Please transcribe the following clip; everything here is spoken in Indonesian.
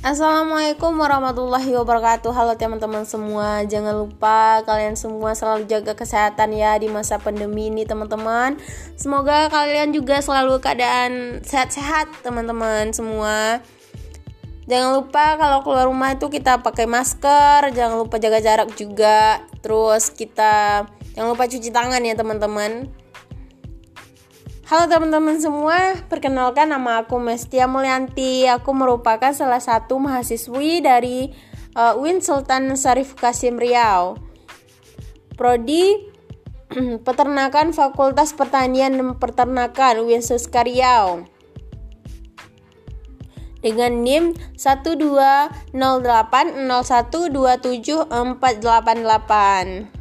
Assalamualaikum warahmatullahi wabarakatuh. Halo teman-teman semua. Jangan lupa kalian semua selalu jaga kesehatan ya Di masa pandemi ini teman-teman. Semoga kalian juga selalu keadaan sehat-sehat teman-teman semua. Jangan lupa kalau keluar rumah itu kita pakai masker Jangan lupa jaga jarak juga. Terus kita Jangan lupa cuci tangan ya teman-teman Halo teman-teman semua, perkenalkan nama aku Mestia Mulyanti. Aku merupakan salah satu mahasiswi dari uh, UIN Sultan Syarif Kasim Riau. Prodi Peternakan Fakultas Pertanian dan Peternakan UIN Suska Riau. Dengan NIM 12080127488.